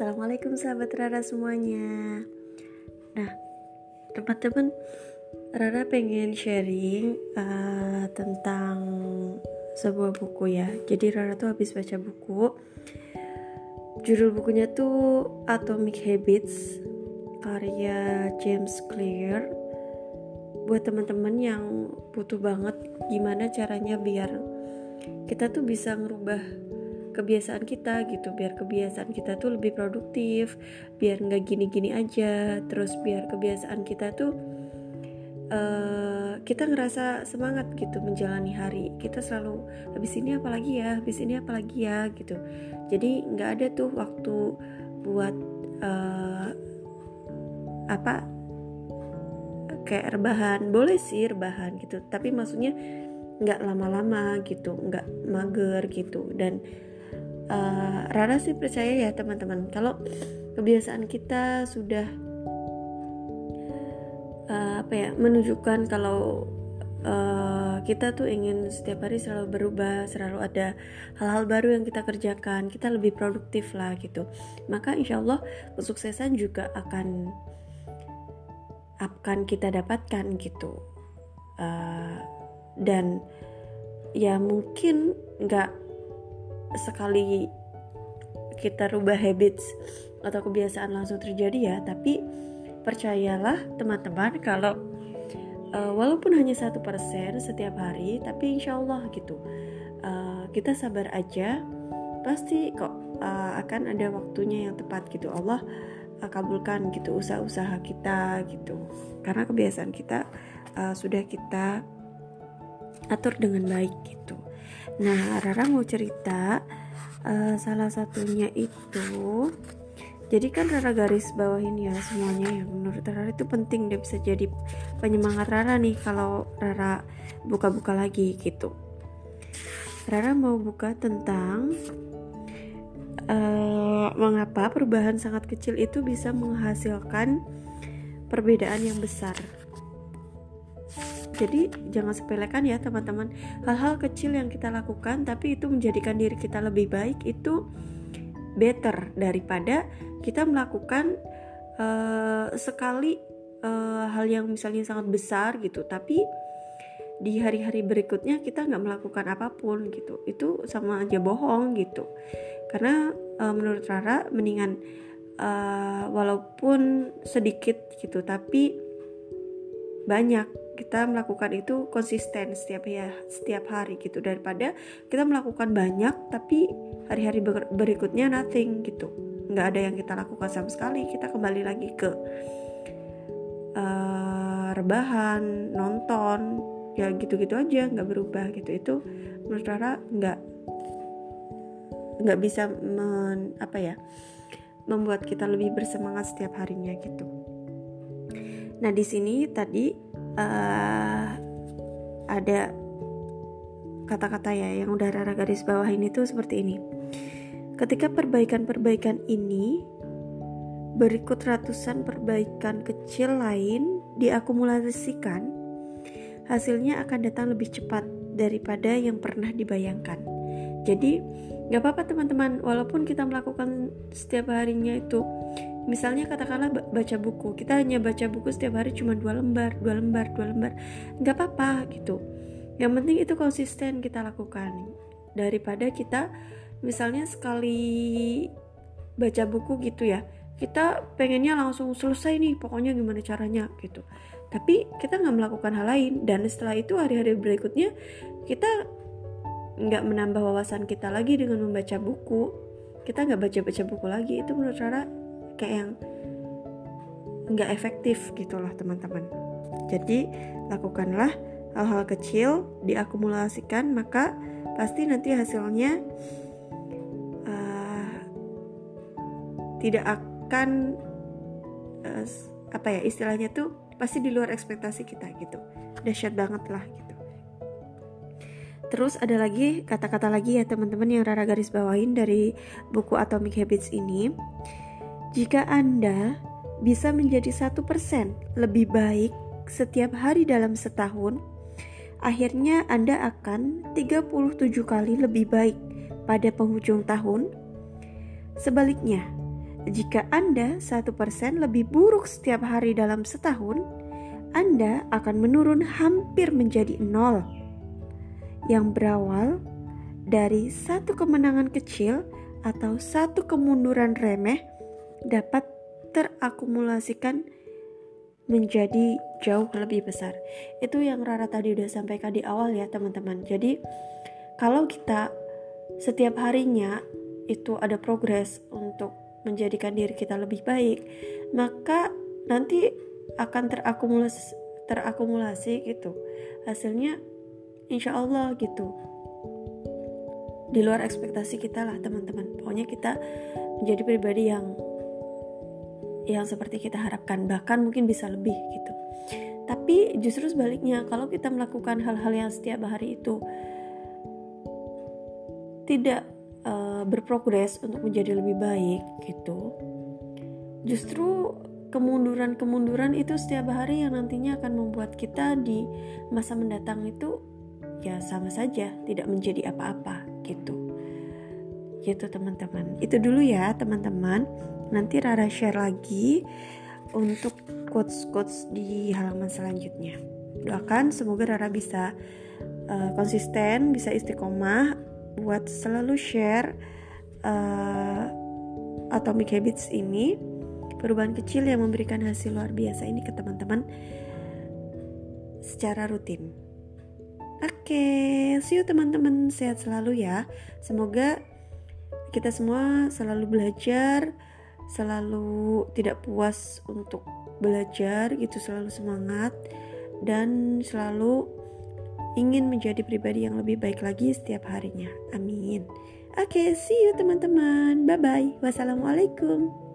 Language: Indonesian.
Assalamualaikum sahabat Rara semuanya. Nah teman-teman Rara pengen sharing uh, tentang sebuah buku ya. Jadi Rara tuh habis baca buku. Judul bukunya tuh Atomic Habits Karya James Clear. Buat teman-teman yang butuh banget gimana caranya biar kita tuh bisa ngerubah kebiasaan kita gitu biar kebiasaan kita tuh lebih produktif biar nggak gini-gini aja. Terus biar kebiasaan kita tuh uh, kita ngerasa semangat gitu menjalani hari. Kita selalu habis ini apa lagi ya? Habis ini apa lagi ya? gitu. Jadi nggak ada tuh waktu buat uh, apa kayak rebahan. Boleh sih rebahan gitu tapi maksudnya nggak lama-lama gitu nggak mager gitu. Dan uh, Rara sih percaya ya teman-teman. Kalau kebiasaan kita sudah uh, apa ya menunjukkan kalau uh, kita tuh ingin setiap hari selalu berubah selalu ada hal-hal baru yang kita kerjakan kita lebih produktif lah gitu. Maka insya Allah kesuksesan juga akan akan kita dapatkan gitu. Uh, dan ya mungkin nggak sekali kita rubah habits atau kebiasaan langsung terjadi ya tapi percayalah teman-teman kalau uh, walaupun hanya satu persen setiap hari tapi insya Allah gitu uh, kita sabar aja pasti kok uh, akan ada waktunya yang tepat gitu. Allah uh, kabulkan gitu usaha-usaha kita gitu. Karena kebiasaan kita uh, sudah kita atur dengan baik gitu Nah, Rara mau cerita uh, salah satunya itu jadi kan Rara garis bawahin ya semuanya yang menurut Rara itu penting dia bisa jadi penyemangat Rara nih kalau Rara buka-buka lagi gitu. Rara mau buka tentang uh, mengapa perubahan sangat kecil itu bisa menghasilkan perbedaan yang besar jadi jangan sepelekan ya teman-teman. Hal-hal kecil yang kita lakukan tapi itu menjadikan diri kita lebih baik itu better daripada kita melakukan uh, sekali uh, hal yang misalnya sangat besar gitu. Tapi di hari-hari berikutnya kita nggak melakukan apa pun gitu. Itu sama aja bohong gitu. Karena uh, menurut Rara mendingan uh, walaupun sedikit gitu tapi banyak kita melakukan itu konsisten setiap ya setiap hari gitu. Daripada kita melakukan banyak tapi hari-hari berikutnya nothing gitu. Nggak ada yang kita lakukan sama sekali. Kita kembali lagi ke uh, rebahan nonton ya gitu-gitu aja nggak berubah gitu. Itu menurut Rara nggak nggak bisa men, apa ya membuat kita lebih bersemangat setiap harinya gitu. Nah di sini tadi uh, ada kata-kata ya yang udah Rara garis bawah ini tuh seperti ini. Ketika perbaikan-perbaikan ini berikut ratusan perbaikan kecil lain diakumulasikan, hasilnya akan datang lebih cepat daripada yang pernah dibayangkan. Jadi, nggak apa-apa teman-teman, walaupun kita melakukan setiap harinya itu misalnya katakanlah baca buku. Kita hanya baca buku setiap hari cuma dua lembar dua lembar dua lembar. Nggak apa-apa gitu. Yang penting itu konsisten kita lakukan. Daripada kita misalnya sekali baca buku gitu ya kita pengennya langsung selesai nih pokoknya gimana caranya gitu. Tapi kita nggak melakukan hal lain dan setelah itu hari-hari berikutnya kita nggak menambah wawasan kita lagi dengan membaca buku. Kita nggak baca-baca buku lagi itu menurut cara kayak yang nggak efektif gitulah teman-teman. Jadi lakukanlah hal-hal kecil diakumulasikan maka pasti nanti hasilnya uh, tidak akan uh, apa ya istilahnya tuh pasti di luar ekspektasi kita gitu. Dahsyat banget lah gitu. Terus ada lagi kata-kata lagi ya teman-teman yang Rara garis bawain dari buku Atomic Habits ini. Jika Anda bisa menjadi satu persen lebih baik setiap hari dalam setahun, akhirnya Anda akan 37 kali lebih baik pada penghujung tahun. Sebaliknya, Jika Anda satu persen lebih buruk setiap hari dalam setahun, Anda akan menurun hampir menjadi nol. Yang berawal dari satu kemenangan kecil atau satu kemunduran remeh dapat terakumulasikan menjadi jauh lebih besar. Itu yang Rara tadi udah sampaikan di awal ya teman-teman. Jadi kalau kita setiap harinya itu ada progres untuk menjadikan diri kita lebih baik, maka nanti akan terakumulasi terakumulasi gitu. Hasilnya insya Allah gitu. Di luar ekspektasi kita lah teman-teman. Pokoknya kita menjadi pribadi yang yang seperti kita harapkan, bahkan mungkin bisa lebih gitu. Tapi justru sebaliknya, kalau kita melakukan hal-hal yang setiap hari itu tidak uh, berprogres untuk menjadi lebih baik gitu, justru kemunduran-kemunduran itu setiap hari yang nantinya akan membuat kita di masa mendatang itu ya sama saja tidak menjadi apa-apa gitu gitu teman-teman itu dulu ya teman-teman nanti Rara share lagi untuk quotes-quotes di halaman selanjutnya. Doakan semoga Rara bisa uh, konsisten, bisa istiqomah buat selalu share uh, Atomic Habits ini perubahan kecil yang memberikan hasil luar biasa ini ke teman-teman secara rutin. Oke, okay, see you teman-teman, sehat selalu ya. Semoga kita semua selalu belajar, selalu tidak puas untuk belajar gitu selalu semangat dan selalu ingin menjadi pribadi yang lebih baik lagi setiap harinya. Amin. Oke, okay, see you teman-teman. Bye bye. Wassalamualaikum.